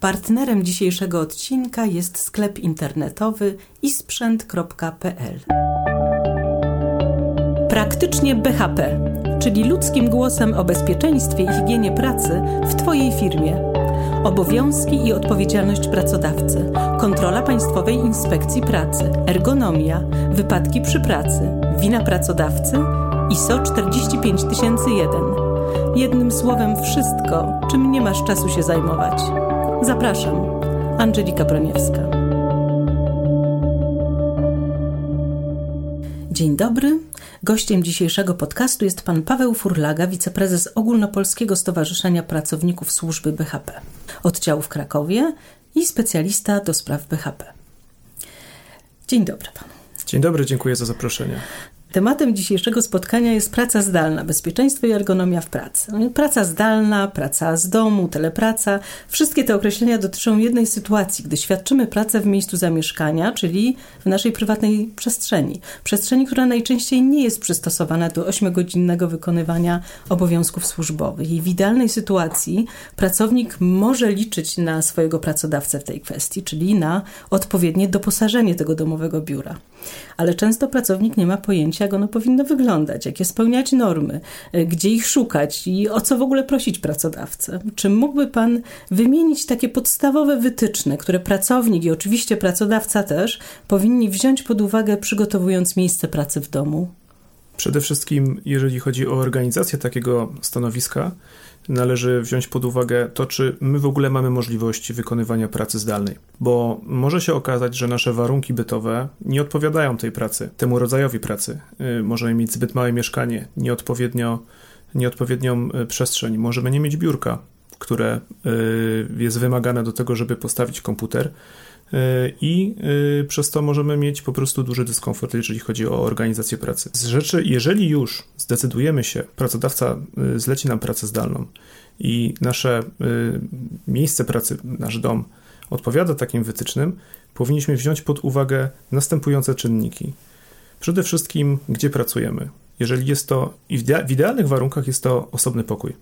Partnerem dzisiejszego odcinka jest sklep internetowy isprzęt.pl. Praktycznie BHP, czyli ludzkim głosem o bezpieczeństwie i higienie pracy w Twojej firmie. Obowiązki i odpowiedzialność pracodawcy, kontrola Państwowej Inspekcji Pracy, ergonomia, wypadki przy pracy, wina pracodawcy, ISO 45001. Jednym słowem wszystko, czym nie masz czasu się zajmować. Zapraszam, Angelika Broniewska. Dzień dobry. Gościem dzisiejszego podcastu jest pan Paweł Furlaga, wiceprezes Ogólnopolskiego Stowarzyszenia Pracowników Służby BHP, oddziału w Krakowie i specjalista do spraw BHP. Dzień dobry panu. Dzień dobry, dziękuję za zaproszenie. Tematem dzisiejszego spotkania jest praca zdalna, bezpieczeństwo i ergonomia w pracy. No praca zdalna, praca z domu, telepraca. Wszystkie te określenia dotyczą jednej sytuacji, gdy świadczymy pracę w miejscu zamieszkania, czyli w naszej prywatnej przestrzeni. Przestrzeni, która najczęściej nie jest przystosowana do ośmiogodzinnego wykonywania obowiązków służbowych. I w idealnej sytuacji pracownik może liczyć na swojego pracodawcę w tej kwestii, czyli na odpowiednie doposażenie tego domowego biura. Ale często pracownik nie ma pojęcia, jak ono powinno wyglądać, jakie spełniać normy, e, gdzie ich szukać i o co w ogóle prosić pracodawcę. Czy mógłby Pan wymienić takie podstawowe wytyczne, które pracownik i oczywiście pracodawca też powinni wziąć pod uwagę, przygotowując miejsce pracy w domu? Przede wszystkim, jeżeli chodzi o organizację takiego stanowiska, należy wziąć pod uwagę to, czy my w ogóle mamy możliwość wykonywania pracy zdalnej, bo może się okazać, że nasze warunki bytowe nie odpowiadają tej pracy, temu rodzajowi pracy. Y, możemy mieć zbyt małe mieszkanie, nieodpowiednio, nieodpowiednią y, przestrzeń, możemy nie mieć biurka, które y, jest wymagane do tego, żeby postawić komputer i e, przez to możemy mieć po prostu duży dyskomfort, jeżeli chodzi o organizację pracy. Z rzeczy, jeżeli już zdecydujemy się, pracodawca e, zleci nam pracę zdalną i nasze miejsce pracy, nasz dom odpowiada takim wytycznym, powinniśmy wziąć pod uwagę następujące czynniki. Przede wszystkim, gdzie pracujemy. Jeżeli jest to, w idealnych warunkach jest to osobny pokój.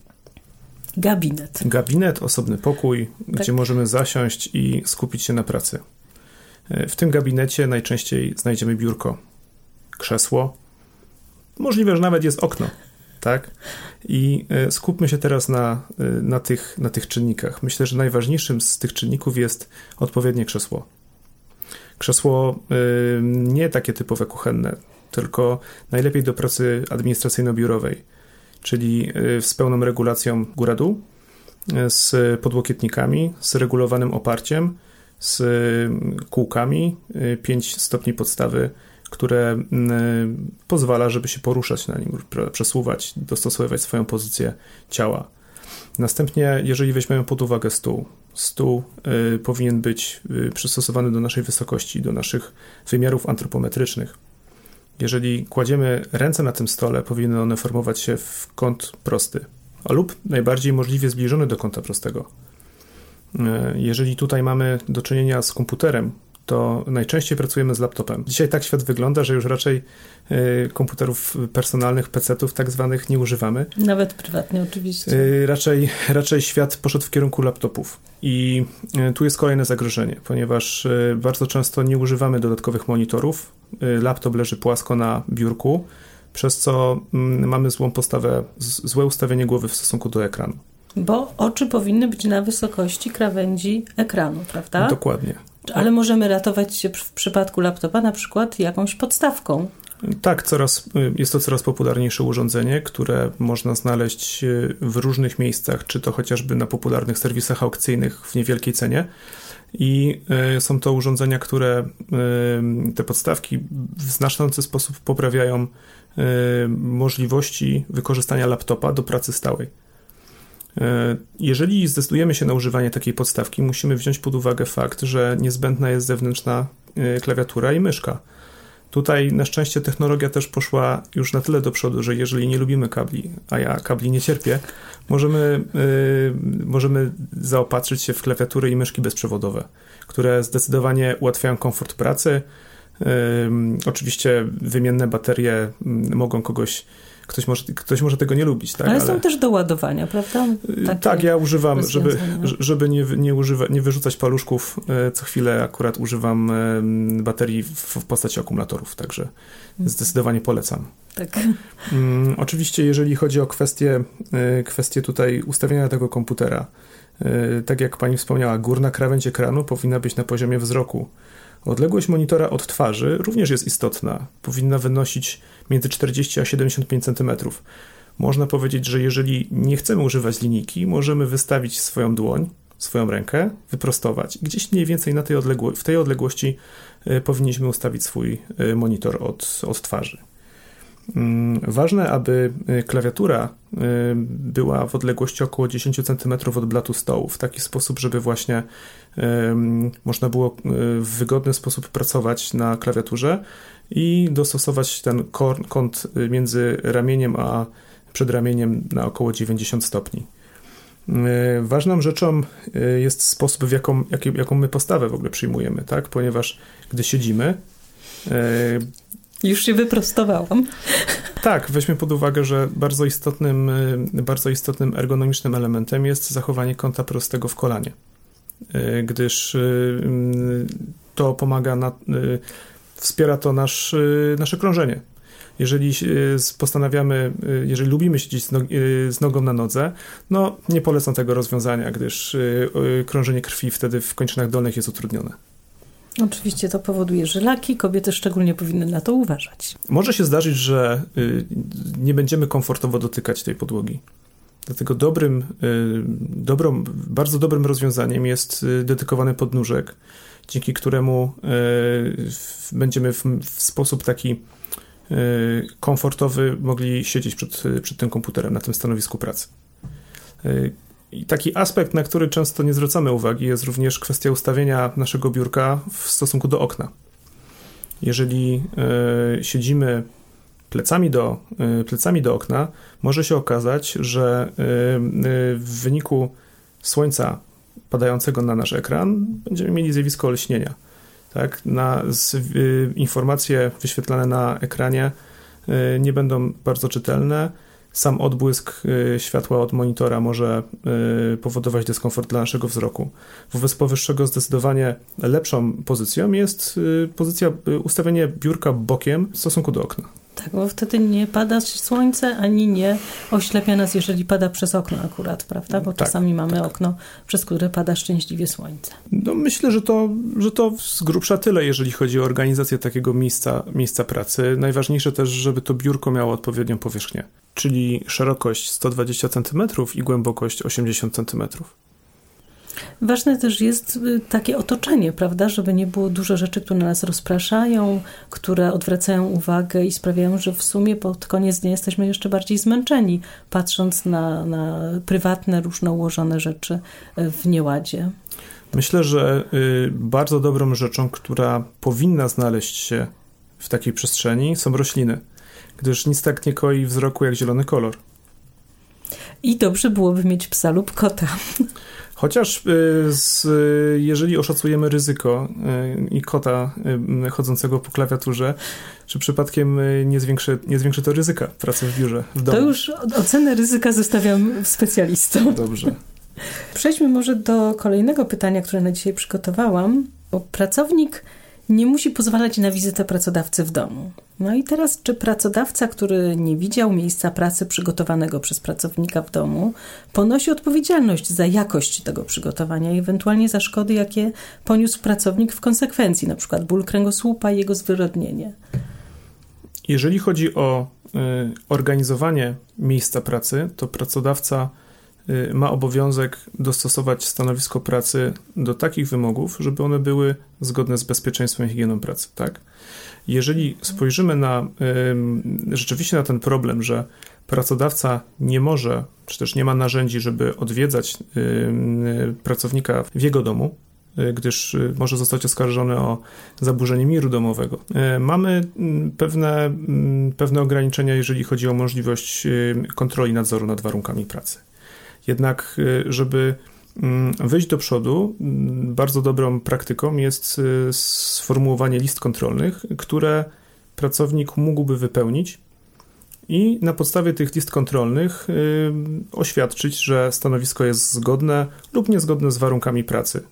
Gabinet. Gabinet, osobny pokój, tak. gdzie możemy zasiąść i skupić się na pracy. E, w tym gabinecie najczęściej znajdziemy biurko, krzesło, możliwe, że nawet jest okno, tak? I e, skupmy się teraz na, e, na, tych, na tych czynnikach. Myślę, że najważniejszym z tych czynników jest odpowiednie krzesło. Krzesło nie takie typowe kuchenne, tylko najlepiej do pracy administracyjno-biurowej czyli y, z pełną regulacją góra-dół, y, z podłokietnikami, z regulowanym oparciem, z y, kółkami, 5 stopni podstawy, które pozwala, żeby się poruszać na nim, przesuwać, dostosowywać swoją pozycję ciała. Następnie, jeżeli weźmiemy pod uwagę stół, stół powinien być przystosowany do naszej wysokości, do naszych wymiarów antropometrycznych. Jeżeli kładziemy ręce na tym stole, powinny one formować się w kąt prosty, a lub najbardziej możliwie zbliżony do kąta prostego. E, jeżeli tutaj mamy do czynienia z komputerem, to najczęściej pracujemy z laptopem. Dzisiaj tak świat wygląda, że już raczej e, komputerów personalnych, PC-ów tak zwanych nie używamy. Nawet prywatnie oczywiście. E, raczej, raczej świat poszedł w kierunku laptopów. I tu jest kolejne zagrożenie, ponieważ bardzo często nie używamy dodatkowych monitorów, Y, laptop leży płasko na biurku, przez co mm, mamy złą postawę, złe ustawienie głowy w stosunku do ekranu. Bo oczy powinny być na wysokości krawędzi ekranu, prawda? Dokładnie. Ale możemy ratować się w przypadku laptopa na przykład jakąś podstawką. Tak, coraz, y, jest to coraz popularniejsze urządzenie, które można znaleźć y, w różnych miejscach, czy to chociażby na popularnych serwisach aukcyjnych w niewielkiej cenie i e, są to urządzenia, które te podstawki w znaczący sposób poprawiają możliwości wykorzystania laptopa do pracy stałej. Jeżeli zdecydujemy się na używanie takiej podstawki, musimy wziąć pod uwagę fakt, że niezbędna jest zewnętrzna klawiatura i myszka. Tutaj na szczęście technologia też poszła już na tyle do przodu, że jeżeli nie lubimy kabli, a ja kabli nie cierpię, możemy, yy, możemy zaopatrzyć się w klawiatury i myszki bezprzewodowe, które zdecydowanie ułatwiają komfort pracy. Yy, oczywiście wymienne baterie mogą kogoś Ktoś może, ktoś może tego nie lubić, tak? Ale są Ale... też do ładowania, prawda? Y, Takie tak, ja używam, żeby, żeby nie, nie, używa, nie wyrzucać paluszków, e, co chwilę akurat używam baterii w postaci akumulatorów, także mhm. zdecydowanie polecam. Tak. Um, oczywiście, jeżeli chodzi o kwestię, e, kwestię tutaj ustawienia tego komputera, tak jak pani wspomniała, górna krawędź ekranu powinna być na poziomie wzroku. Odległość monitora od twarzy również jest istotna. Powinna wynosić między 40 a 75 cm. Można powiedzieć, że jeżeli nie chcemy używać linijki, możemy wystawić swoją dłoń, swoją rękę, wyprostować gdzieś mniej więcej na tej odległo- w tej odległości y, powinniśmy ustawić swój y, monitor od, od twarzy. Mm, ważne, aby y, klawiatura y, była w odległości około 10 cm od blatu stołu, w taki sposób, żeby właśnie można było y, w wygodny sposób pracować na klawiaturze i dostosować ten kąt między ramieniem a przedramieniem na około 90 stopni. Ważną rzeczą jest sposób, w jaką, jaką my postawę w ogóle przyjmujemy, tak? ponieważ gdy siedzimy, już się wyprostowałam. Tak, weźmy pod uwagę, że bardzo istotnym, y, bardzo istotnym ergonomicznym elementem jest zachowanie kąta prostego w kolanie, y, gdyż y, to pomaga, na, wspiera to nasz, nasze krążenie. Jeżeli postanawiamy, jeżeli lubimy siedzieć z nogą na nodze, no nie polecam tego rozwiązania, gdyż krążenie krwi wtedy w kończynach dolnych jest utrudnione. Oczywiście to powoduje żylaki, kobiety szczególnie powinny na to uważać. Może się zdarzyć, że y, nie będziemy komfortowo dotykać tej podłogi. Dlatego dobrym, y, dobrą, bardzo dobrym rozwiązaniem jest y, dedykowany podnóżek, dzięki któremu będziemy w, w sposób taki komfortowy mogli siedzieć przed, przed tym komputerem na tym stanowisku pracy. I taki aspekt, na który często nie zwracamy uwagi, jest również kwestia ustawienia naszego biurka w stosunku do okna. Jeżeli y, siedzimy plecami do, y, plecami do okna, może się okazać, że y, w wyniku słońca padającego na nasz ekran będziemy mieli zjawisko olśnienia. Tak? Na, z, informacje wyświetlane na ekranie nie będą bardzo czytelne sam odbłysk y, światła od monitora może y, powodować dyskomfort dla naszego wzroku. Wobec powyższego zdecydowanie lepszą pozycją jest y, pozycja ustawienie biurka bokiem w stosunku do okna. Tak, bo wtedy nie pada słońce, ani nie oślepia nas, jeżeli pada przez okno akurat, prawda? Bo tak, czasami mamy tak. okno, przez które pada szczęśliwie słońce. No myślę, że to, że to z grubsza tyle, jeżeli chodzi o organizację takiego miejsca, miejsca pracy. Najważniejsze też, żeby to biurko miało odpowiednią powierzchnię, czyli szerokość 120 cm i głębokość 80 cm. Ważne też jest y, takie otoczenie, prawda, żeby nie było dużo rzeczy, które nas rozpraszają, które odwracają uwagę i sprawiają, że w sumie pod koniec dnia jesteśmy jeszcze bardziej zmęczeni, patrząc na, na prywatne, różne ułożone rzeczy y, w nieładzie. Myślę, że y, bardzo dobrą rzeczą, która powinna znaleźć się w takiej przestrzeni, są rośliny, gdyż nic tak nie koi wzroku jak zielony kolor. I dobrze byłoby mieć psa lub kota. Chociaż y, z, jeżeli oszacujemy ryzyko y, i kota y, chodzącego po klawiaturze, czy przypadkiem nie zwiększy, nie zwiększy to ryzyka pracy w biurze, w domu? To już ocenę ryzyka zostawiam specjalistom. Dobrze. Przejdźmy może do kolejnego pytania, które na dzisiaj przygotowałam. Bo pracownik nie musi pozwalać na wizytę pracodawcy w domu. No i teraz, czy pracodawca, który nie widział miejsca pracy przygotowanego przez pracownika w domu, ponosi odpowiedzialność za jakość tego przygotowania i ewentualnie za szkody, jakie poniósł pracownik w konsekwencji, na przykład ból kręgosłupa i jego zwyrodnienie? Jeżeli chodzi o y, organizowanie miejsca pracy, to pracodawca ma obowiązek dostosować stanowisko pracy do takich wymogów, żeby one były zgodne z bezpieczeństwem i higieną pracy, tak? Jeżeli spojrzymy na rzeczywiście na ten problem, że pracodawca nie może, czy też nie ma narzędzi, żeby odwiedzać pracownika w jego domu, y, gdyż y, może zostać oskarżony o zaburzenie miru domowego. Y, mamy pewne, pewne ograniczenia, jeżeli chodzi o możliwość kontroli nadzoru nad warunkami pracy. Jednak, żeby Mm, wyjść do przodu, mm, bardzo dobrą praktyką jest y, sformułowanie list kontrolnych, które pracownik mógłby wypełnić i na podstawie tych list kontrolnych y, oświadczyć, że stanowisko jest zgodne lub niezgodne z warunkami pracy.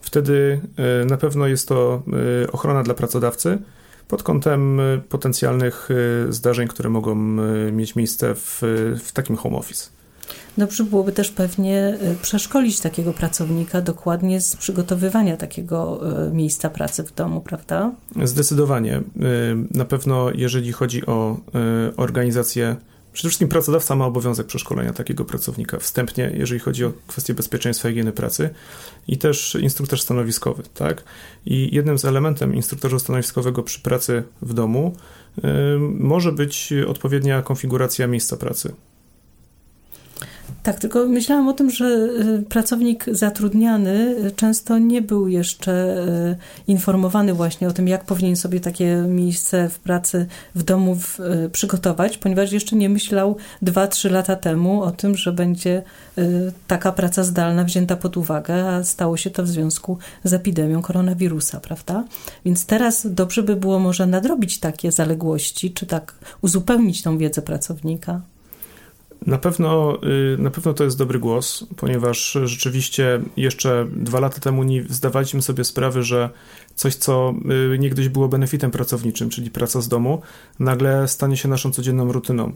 Wtedy y, na pewno jest to y, ochrona dla pracodawcy pod kątem potencjalnych zdarzeń, które mogą mieć miejsce w, w takim home office. Dobrze byłoby też pewnie przeszkolić takiego pracownika dokładnie z przygotowywania takiego miejsca pracy w domu, prawda? Zdecydowanie. Na pewno, jeżeli chodzi o organizację Przede wszystkim pracodawca ma obowiązek przeszkolenia takiego pracownika wstępnie, jeżeli chodzi o kwestie bezpieczeństwa i higieny pracy i też instruktor stanowiskowy, tak? I jednym z elementem instruktorza stanowiskowego przy pracy w domu może być odpowiednia konfiguracja miejsca pracy. Tak, tylko myślałam o tym, że y, pracownik zatrudniany często nie był jeszcze y, informowany właśnie o tym, jak powinien sobie takie miejsce w pracy w domu y, przygotować, ponieważ jeszcze nie myślał 2-3 lata temu o tym, że będzie taka praca zdalna wzięta pod uwagę, a stało się to w związku z epidemią koronawirusa, prawda? Więc teraz dobrze by było może nadrobić takie zaległości, czy tak uzupełnić tą wiedzę pracownika. Na pewno, y, na pewno to jest dobry głos, ponieważ rzeczywiście jeszcze dwa lata temu nie zdawaliśmy sobie sprawy, że coś, co y, niegdyś było benefitem pracowniczym, czyli praca z domu, nagle stanie się naszą codzienną rutyną.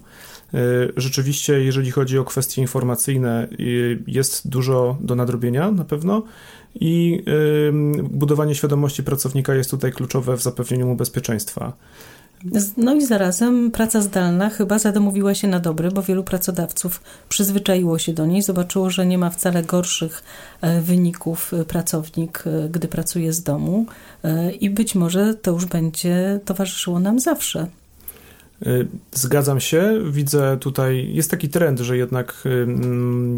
Y, rzeczywiście, jeżeli chodzi o kwestie informacyjne, jest dużo do nadrobienia na pewno i budowanie świadomości pracownika jest tutaj kluczowe w zapewnieniu mu bezpieczeństwa. No i zarazem praca zdalna chyba zadomowiła się na dobre, bo wielu pracodawców przyzwyczaiło się do niej, zobaczyło, że nie ma wcale gorszych e, wyników e, pracownik, e, gdy pracuje z domu i być może to już będzie towarzyszyło nam zawsze. Y, zgadzam się, widzę tutaj, jest taki trend, że jednak y,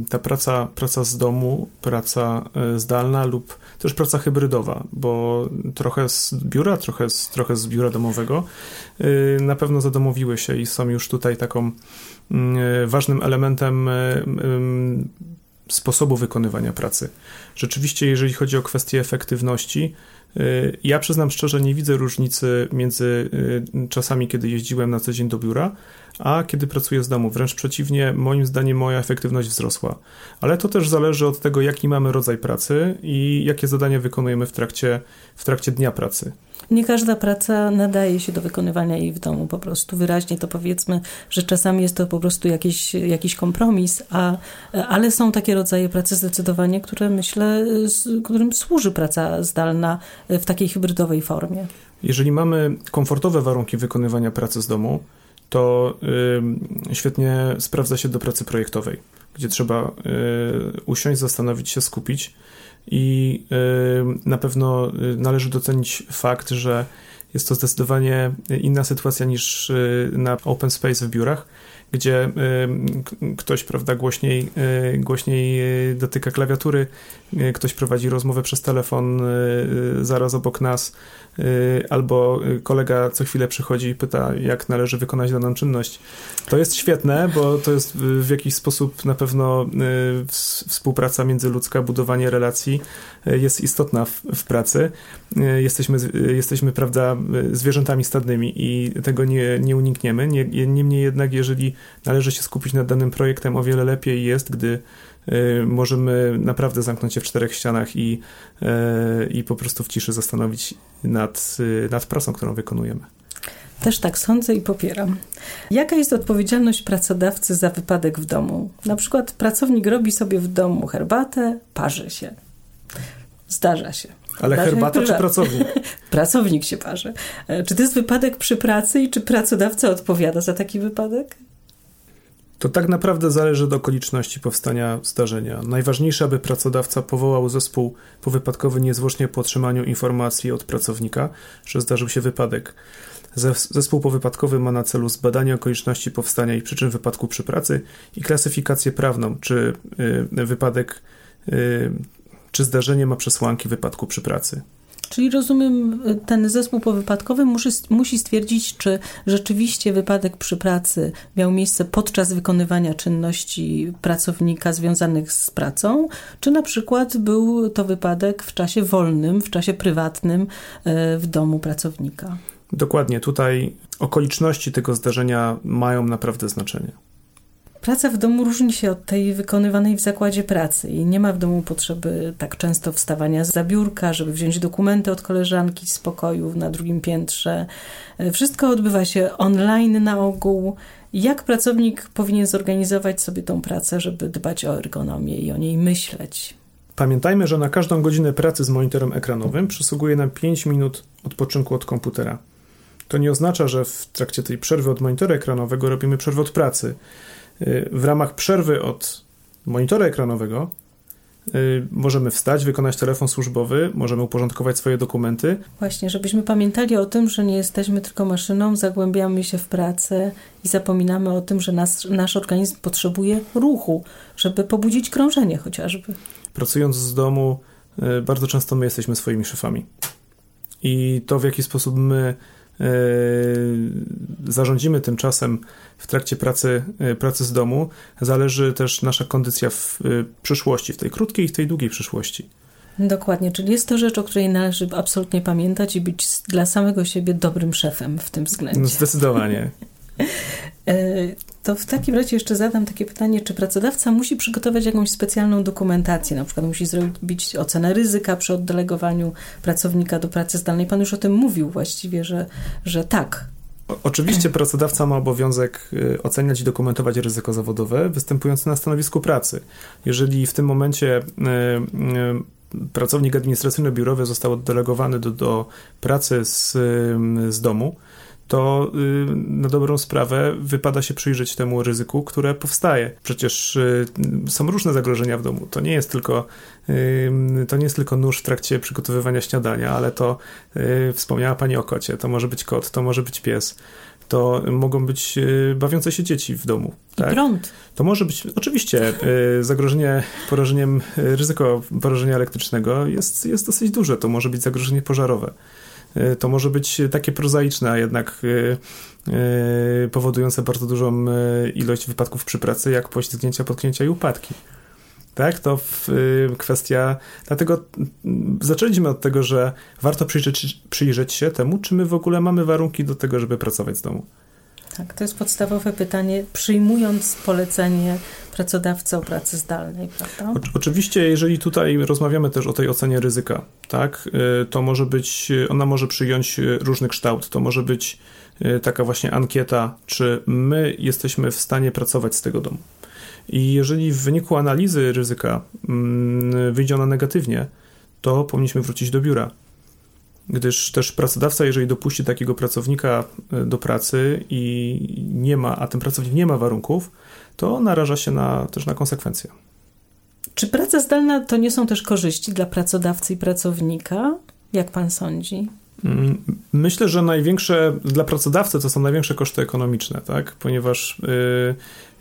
ta praca, praca z domu, praca y, zdalna lub też praca hybrydowa, bo trochę z biura, trochę z, trochę z biura domowego na pewno zadomowiły się i są już tutaj taką ważnym elementem sposobu wykonywania pracy. Rzeczywiście, jeżeli chodzi o kwestię efektywności, y, ja przyznam szczerze, nie widzę różnicy między y, czasami, kiedy jeździłem na co dzień do biura, a kiedy pracuję z domu. Wręcz przeciwnie, moim zdaniem moja efektywność wzrosła. Ale to też zależy od tego, jaki mamy rodzaj pracy i jakie zadania wykonujemy w trakcie, w trakcie dnia pracy. Nie każda praca nadaje się do wykonywania jej w domu. Po prostu wyraźnie to powiedzmy, że czasami jest to po prostu jakiś, jakiś kompromis, a, ale są takie rodzaje pracy zdecydowanie, które myślę, którym służy praca zdalna w takiej hybrydowej formie. Jeżeli mamy komfortowe warunki wykonywania pracy z domu, to y, świetnie sprawdza się do pracy projektowej, gdzie trzeba y, usiąść, zastanowić się, skupić i y, na pewno y, należy docenić fakt, że jest to zdecydowanie inna sytuacja niż y, na open space w biurach, gdzie ktoś, prawda, głośniej, głośniej dotyka klawiatury, ktoś prowadzi rozmowę przez telefon zaraz obok nas, albo kolega co chwilę przychodzi i pyta, jak należy wykonać daną czynność. To jest świetne, bo to jest w jakiś sposób na pewno współpraca międzyludzka, budowanie relacji jest istotna w, w pracy. Jesteśmy, jesteśmy, prawda, zwierzętami stadnymi i tego nie, nie unikniemy. Niemniej jednak, jeżeli należy się skupić nad danym projektem, o wiele lepiej jest, gdy y, możemy naprawdę zamknąć się w czterech ścianach i, y, i po prostu w ciszy zastanowić nad, y, nad pracą, którą wykonujemy. Też tak sądzę i popieram. Jaka jest odpowiedzialność pracodawcy za wypadek w domu? Na przykład pracownik robi sobie w domu herbatę, parzy się. Zdarza się. Ale herbata czy pracownik? pracownik się parzy. E, czy to jest wypadek przy pracy i czy pracodawca odpowiada za taki wypadek? To tak naprawdę zależy od okoliczności powstania zdarzenia. Najważniejsze, aby pracodawca powołał zespół powypadkowy niezwłocznie po otrzymaniu informacji od pracownika, że zdarzył się wypadek. Zespół powypadkowy ma na celu zbadanie okoliczności powstania i przyczyn wypadku przy pracy i klasyfikację prawną, czy y, wypadek y, czy zdarzenie ma przesłanki wypadku przy pracy. Czyli rozumiem, ten zespół powypadkowy musi, musi stwierdzić, czy rzeczywiście wypadek przy pracy miał miejsce podczas wykonywania czynności pracownika związanych z pracą, czy na przykład był to wypadek w czasie wolnym, w czasie prywatnym e, w domu pracownika. Dokładnie, tutaj okoliczności tego zdarzenia mają naprawdę znaczenie. Praca w domu różni się od tej wykonywanej w zakładzie pracy i nie ma w domu potrzeby tak często wstawania z biurka, żeby wziąć dokumenty od koleżanki z pokoju na drugim piętrze. Wszystko odbywa się online na ogół. Jak pracownik powinien zorganizować sobie tą pracę, żeby dbać o ergonomię i o niej myśleć? Pamiętajmy, że na każdą godzinę pracy z monitorem ekranowym przysługuje nam 5 minut odpoczynku od komputera. To nie oznacza, że w trakcie tej przerwy od monitora ekranowego robimy przerwę od pracy. Y, w ramach przerwy od monitora ekranowego y, możemy wstać, wykonać telefon służbowy, możemy uporządkować swoje dokumenty. Właśnie, żebyśmy pamiętali o tym, że nie jesteśmy tylko maszyną, zagłębiamy się w pracę i zapominamy o tym, że nas, nasz organizm potrzebuje ruchu, żeby pobudzić krążenie chociażby. Pracując z domu, y, bardzo często my jesteśmy swoimi szefami. I to, w jaki sposób my zarządzimy tym czasem w trakcie pracy, yy, pracy z domu, zależy też nasza kondycja w yy, przyszłości, w tej krótkiej i w tej długiej przyszłości. Dokładnie, czyli jest to rzecz, o której należy absolutnie pamiętać i być dla samego siebie dobrym szefem w tym względzie. No, zdecydowanie. To w takim razie jeszcze zadam takie pytanie, czy pracodawca musi przygotować jakąś specjalną dokumentację, na przykład musi zrobić ocenę ryzyka przy oddelegowaniu pracownika do pracy zdalnej. Pan już o tym mówił właściwie, że, że tak. oczywiście pracodawca ma obowiązek y, oceniać i dokumentować ryzyko zawodowe występujące na stanowisku pracy. Jeżeli w tym momencie y, y, pracownik administracyjno-biurowy został oddelegowany do, do pracy z, z domu, to y, na dobrą sprawę wypada się przyjrzeć temu ryzyku, które powstaje. Przecież y, są różne zagrożenia w domu. To nie jest tylko, y, to nie jest tylko nóż w trakcie przygotowywania śniadania, ale to wspomniała Pani o kocie. To może być kot, to może być pies to mogą być bawiące się dzieci w domu. Tak? I prąd. To może być, oczywiście, zagrożenie porażeniem, ryzyko porażenia elektrycznego jest, jest dosyć duże. To może być zagrożenie pożarowe. E, to może być takie prozaiczne, a jednak e, e, powodujące bardzo dużą ilość wypadków przy pracy, jak poślizgnięcia, potknięcia i upadki. Tak, to kwestia. Dlatego zaczęliśmy od tego, że warto przyjrzeć, przyjrzeć się temu, czy my w ogóle mamy warunki do tego, żeby pracować z domu. Tak, to jest podstawowe pytanie, przyjmując polecenie pracodawcy o pracy zdalnej, prawda? O, oczywiście, jeżeli tutaj rozmawiamy też o tej ocenie ryzyka, tak, y, to może być, ona może przyjąć różny kształt. To może być y, taka właśnie ankieta, czy my jesteśmy w stanie pracować z tego domu. I jeżeli w wyniku analizy ryzyka mm, wyjdzie ona negatywnie, to powinniśmy wrócić do biura gdyż też pracodawca, jeżeli dopuści takiego pracownika e, do pracy i nie ma, a ten pracownik nie ma warunków, to naraża się na, też na konsekwencje. Czy praca zdalna to nie są też korzyści dla pracodawcy i pracownika? Jak pan sądzi? Mm, myślę, że największe dla pracodawcy to są największe koszty ekonomiczne, tak? ponieważ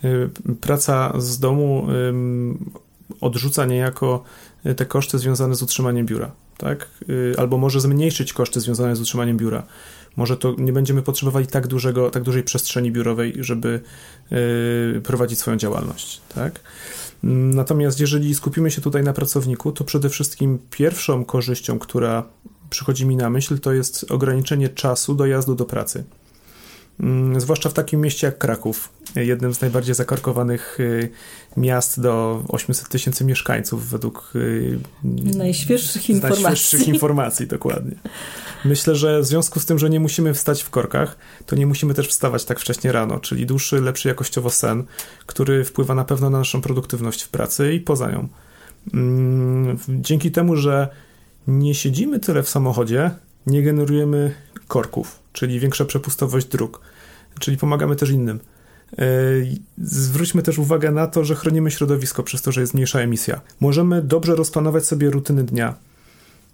y, y, praca z domu odrzuca niejako te koszty związane z utrzymaniem biura tak? Y, albo może zmniejszyć koszty związane z utrzymaniem biura. Może to nie będziemy potrzebowali tak, dużego, tak dużej przestrzeni biurowej, żeby y, prowadzić swoją działalność, tak? Natomiast jeżeli skupimy się tutaj na pracowniku, to przede wszystkim pierwszą korzyścią, która przychodzi mi na myśl, to jest ograniczenie czasu dojazdu do pracy. Mm, zwłaszcza w takim mieście jak Kraków, jednym z najbardziej zakorkowanych y, miast do 800 tysięcy mieszkańców według y, najświeższych informacji. Najświeższych informacji, dokładnie. Myślę, że w związku z tym, że nie musimy wstać w korkach, to nie musimy też wstawać tak wcześnie rano, czyli dłuższy, lepszy jakościowo sen, który wpływa na pewno na naszą produktywność w pracy i poza nią. Mm, dzięki temu, że nie siedzimy tyle w samochodzie, nie generujemy korków, czyli większa przepustowość dróg, czyli pomagamy też innym. E, zwróćmy też uwagę na to, że chronimy środowisko przez to, że jest mniejsza emisja. Możemy dobrze rozplanować sobie rutyny dnia.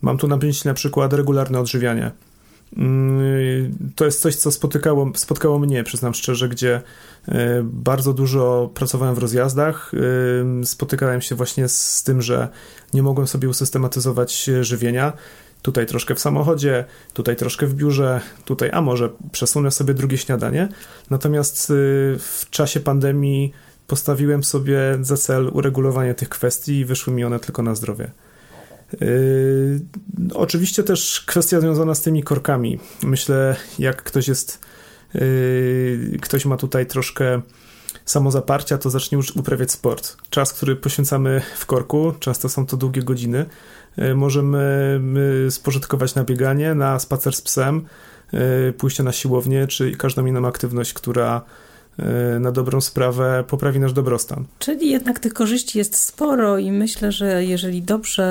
Mam tu na myśli na przykład regularne odżywianie. Mm, to jest coś, co spotykało, spotkało mnie, przyznam szczerze, gdzie e, bardzo dużo pracowałem w rozjazdach. E, spotykałem się właśnie z tym, że nie mogłem sobie usystematyzować żywienia tutaj troszkę w samochodzie, tutaj troszkę w biurze, tutaj, a może przesunę sobie drugie śniadanie. Natomiast y, w czasie pandemii postawiłem sobie za cel uregulowanie tych kwestii i wyszły mi one tylko na zdrowie. Yy, oczywiście też kwestia związana z tymi korkami. Myślę, jak ktoś jest, yy, ktoś ma tutaj troszkę samozaparcia, to zacznie już uprawiać sport. Czas, który poświęcamy w korku, często są to długie godziny, możemy spożytkować na bieganie, na spacer z psem, yy, pójście na siłownię, czy każdą inną aktywność, która E, na dobrą sprawę poprawi nasz dobrostan. Czyli jednak tych korzyści jest sporo i myślę, że jeżeli dobrze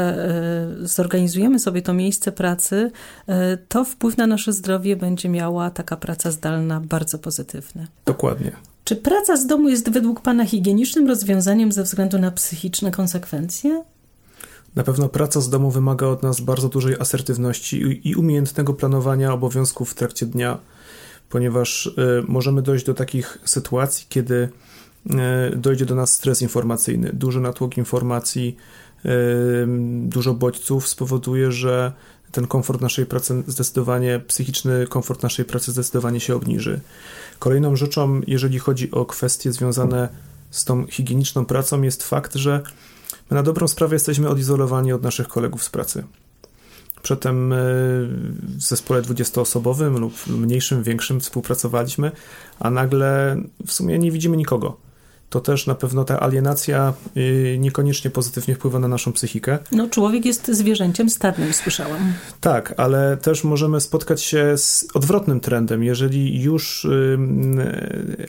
e, zorganizujemy sobie to miejsce pracy, e, to wpływ na nasze zdrowie będzie miała taka praca zdalna bardzo pozytywny. Dokładnie. Czy praca z domu jest według Pana higienicznym rozwiązaniem ze względu na psychiczne konsekwencje? Na pewno praca z domu wymaga od nas bardzo dużej asertywności i umiejętnego planowania obowiązków w trakcie dnia ponieważ y, możemy dojść do takich sytuacji, kiedy y, dojdzie do nas stres informacyjny. Duży natłok informacji, y, dużo bodźców spowoduje, że ten komfort naszej pracy zdecydowanie, psychiczny komfort naszej pracy zdecydowanie się obniży. Kolejną rzeczą, jeżeli chodzi o kwestie związane z tą higieniczną pracą, jest fakt, że my na dobrą sprawę jesteśmy odizolowani od naszych kolegów z pracy. Przedtem e, w zespole 20-osobowym lub mniejszym, większym współpracowaliśmy, a nagle w sumie nie widzimy nikogo. To też na pewno ta alienacja e, niekoniecznie pozytywnie wpływa na naszą psychikę. No, człowiek jest zwierzęciem stadnym, słyszałam. Tak, ale też możemy spotkać się z odwrotnym trendem. Jeżeli już e,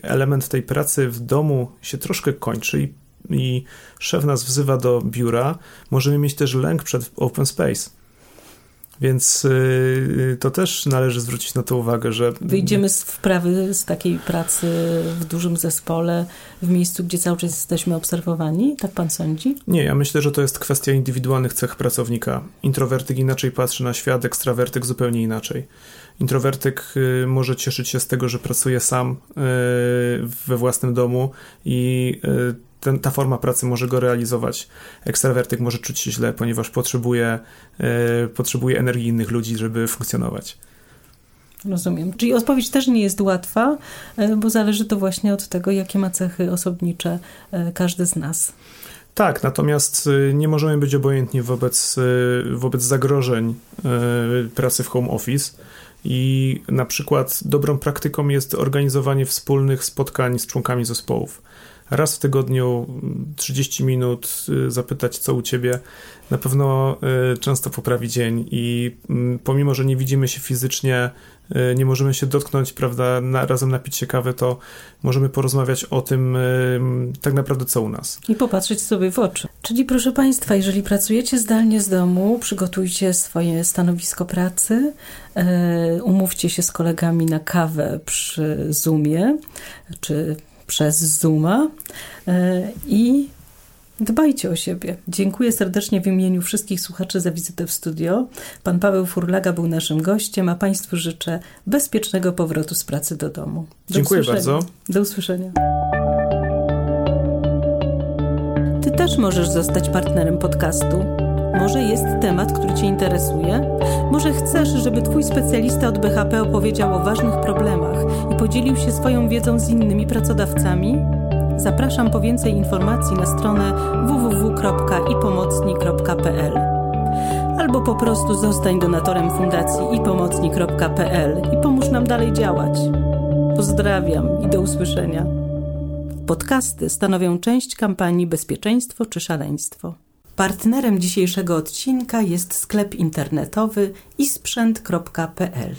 element tej pracy w domu się troszkę kończy i, i szef nas wzywa do biura, możemy mieć też lęk przed open space więc y, to też należy zwrócić na to uwagę, że. Wyjdziemy z wprawy z takiej pracy w dużym zespole, w miejscu, gdzie cały czas jesteśmy obserwowani? Tak pan sądzi? Nie, ja myślę, że to jest kwestia indywidualnych cech pracownika. Introwertyk inaczej patrzy na świat, ekstrawertyk zupełnie inaczej. Introwertyk y, może cieszyć się z tego, że pracuje sam y, we własnym domu i ten, ta forma pracy może go realizować. Ekstrawertyk może czuć się źle, ponieważ potrzebuje, e, potrzebuje energii innych ludzi, żeby funkcjonować. Rozumiem. Czyli odpowiedź też nie jest łatwa, e, bo zależy to właśnie od tego, jakie ma cechy osobnicze e, każdy z nas. Tak, natomiast nie możemy być obojętni wobec, wobec zagrożeń pracy w home office. I na przykład dobrą praktyką jest organizowanie wspólnych spotkań z członkami zespołów raz w tygodniu 30 minut y, zapytać, co u ciebie, na pewno y, często poprawi dzień i mm, pomimo, że nie widzimy się fizycznie, y, nie możemy się dotknąć, prawda, na, razem napić się kawy, to możemy porozmawiać o tym tak naprawdę, co u nas. I popatrzeć sobie w oczy. Czyli proszę Państwa, jeżeli pracujecie zdalnie z domu, przygotujcie swoje stanowisko pracy, umówcie się z kolegami na kawę przy Zoomie, czy przez Zooma e, i Dbajcie o siebie. Dziękuję serdecznie w imieniu wszystkich słuchaczy za wizytę w studio. Pan Paweł Furlaga był naszym gościem, a Państwu życzę bezpiecznego powrotu z pracy do domu. Do Dziękuję usłyszenia. bardzo. Do usłyszenia. Ty też możesz zostać partnerem podcastu. Może jest temat, który Cię interesuje? Może chcesz, żeby Twój specjalista od BHP opowiedział o ważnych problemach i podzielił się swoją wiedzą z innymi pracodawcami? Zapraszam po więcej informacji na stronę www.ipomocni.pl albo po prostu zostań donatorem fundacji ipomocni.pl i pomóż nam dalej działać. Pozdrawiam i do usłyszenia. Podcasty stanowią część kampanii Bezpieczeństwo czy Szaleństwo. Partnerem dzisiejszego odcinka jest sklep internetowy isprzęt.pl.